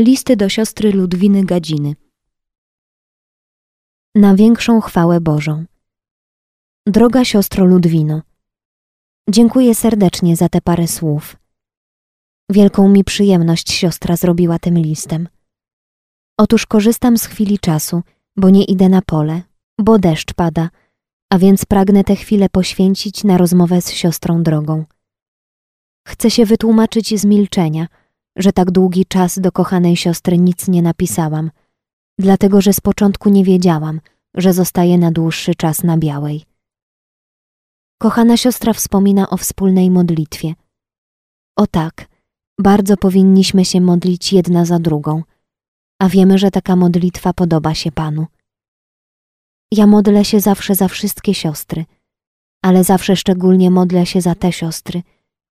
Listy do siostry Ludwiny Gadziny. Na większą chwałę Bożą. Droga siostro Ludwino, dziękuję serdecznie za te parę słów. Wielką mi przyjemność siostra zrobiła tym listem. Otóż korzystam z chwili czasu, bo nie idę na pole, bo deszcz pada, a więc pragnę tę chwilę poświęcić na rozmowę z siostrą drogą. Chcę się wytłumaczyć z milczenia – że tak długi czas do kochanej siostry nic nie napisałam, dlatego że z początku nie wiedziałam, że zostaje na dłuższy czas na białej. Kochana siostra wspomina o wspólnej modlitwie. O tak, bardzo powinniśmy się modlić jedna za drugą, a wiemy, że taka modlitwa podoba się Panu. Ja modlę się zawsze za wszystkie siostry, ale zawsze szczególnie modlę się za te siostry,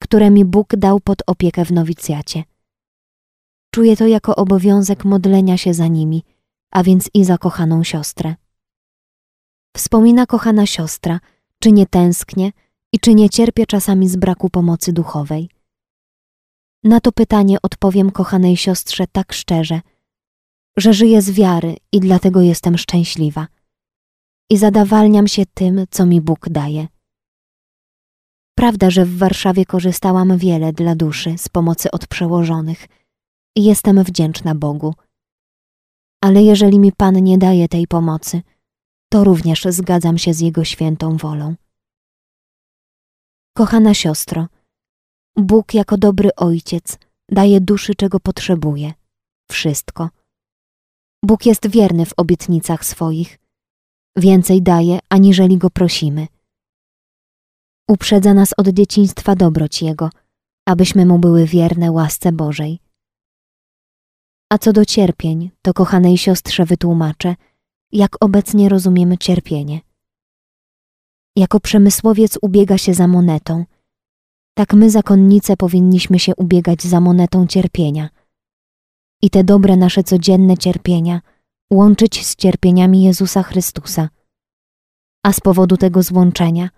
które mi Bóg dał pod opiekę w nowicjacie. Czuję to jako obowiązek modlenia się za nimi, a więc i za kochaną siostrę. Wspomina kochana siostra, czy nie tęsknię i czy nie cierpię czasami z braku pomocy duchowej. Na to pytanie odpowiem kochanej siostrze tak szczerze, że żyję z wiary i dlatego jestem szczęśliwa. I zadawalniam się tym, co mi Bóg daje. Prawda, że w Warszawie korzystałam wiele dla duszy z pomocy od przełożonych – jestem wdzięczna Bogu. Ale jeżeli mi Pan nie daje tej pomocy, to również zgadzam się z Jego świętą wolą. Kochana siostro, Bóg jako dobry ojciec daje duszy, czego potrzebuje. Wszystko. Bóg jest wierny w obietnicach swoich. Więcej daje, aniżeli Go prosimy. Uprzedza nas od dzieciństwa dobroć Jego, abyśmy Mu były wierne łasce Bożej. A co do cierpień, to kochanej siostrze wytłumaczę, jak obecnie rozumiemy cierpienie. Jako przemysłowiec ubiega się za monetą, tak my zakonnice powinniśmy się ubiegać za monetą cierpienia i te dobre nasze codzienne cierpienia łączyć z cierpieniami Jezusa Chrystusa. A z powodu tego złączenia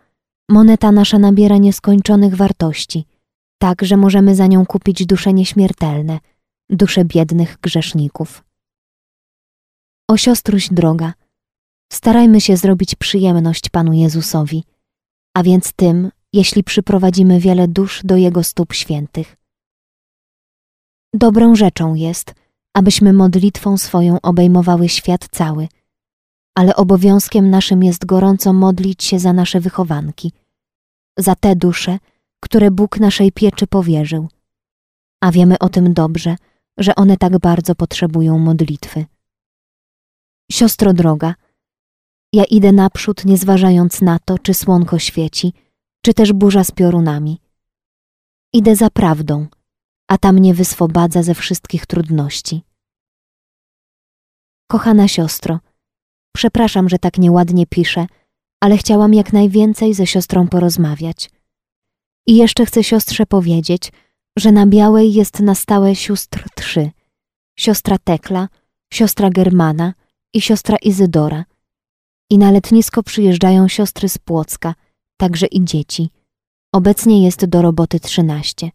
moneta nasza nabiera nieskończonych wartości, tak że możemy za nią kupić dusze nieśmiertelne – dusze biednych grzeszników. O siostruś droga, starajmy się zrobić przyjemność Panu Jezusowi, a więc tym, jeśli przyprowadzimy wiele dusz do Jego stóp świętych. Dobrą rzeczą jest, abyśmy modlitwą swoją obejmowały świat cały, ale obowiązkiem naszym jest gorąco modlić się za nasze wychowanki, za te dusze, które Bóg naszej pieczy powierzył. A wiemy o tym dobrze, że one tak bardzo potrzebują modlitwy. Siostro droga, ja idę naprzód, nie zważając na to, czy słonko świeci, czy też burza z piorunami. Idę za prawdą, a ta mnie wyswobadza ze wszystkich trudności. Kochana siostro, przepraszam, że tak nieładnie piszę, ale chciałam jak najwięcej ze siostrą porozmawiać. I jeszcze chcę siostrze powiedzieć, że na białej jest na stałe sióstr trzy. Siostra Tekla, siostra Germana i siostra Izydora. I na letnisko przyjeżdżają siostry z Płocka, także i dzieci. Obecnie jest do roboty trzynaście.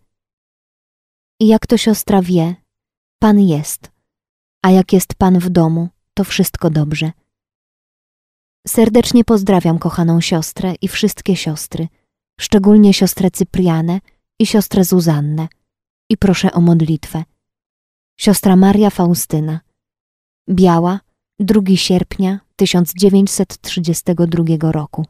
I jak to siostra wie, Pan jest, a jak jest Pan w domu, to wszystko dobrze. Serdecznie pozdrawiam kochaną siostrę i wszystkie siostry, szczególnie siostrę Cyprianę, i siostrę Zuzannę i proszę o modlitwę. Siostra Maria Faustyna. Biała, 2 sierpnia 1932 roku.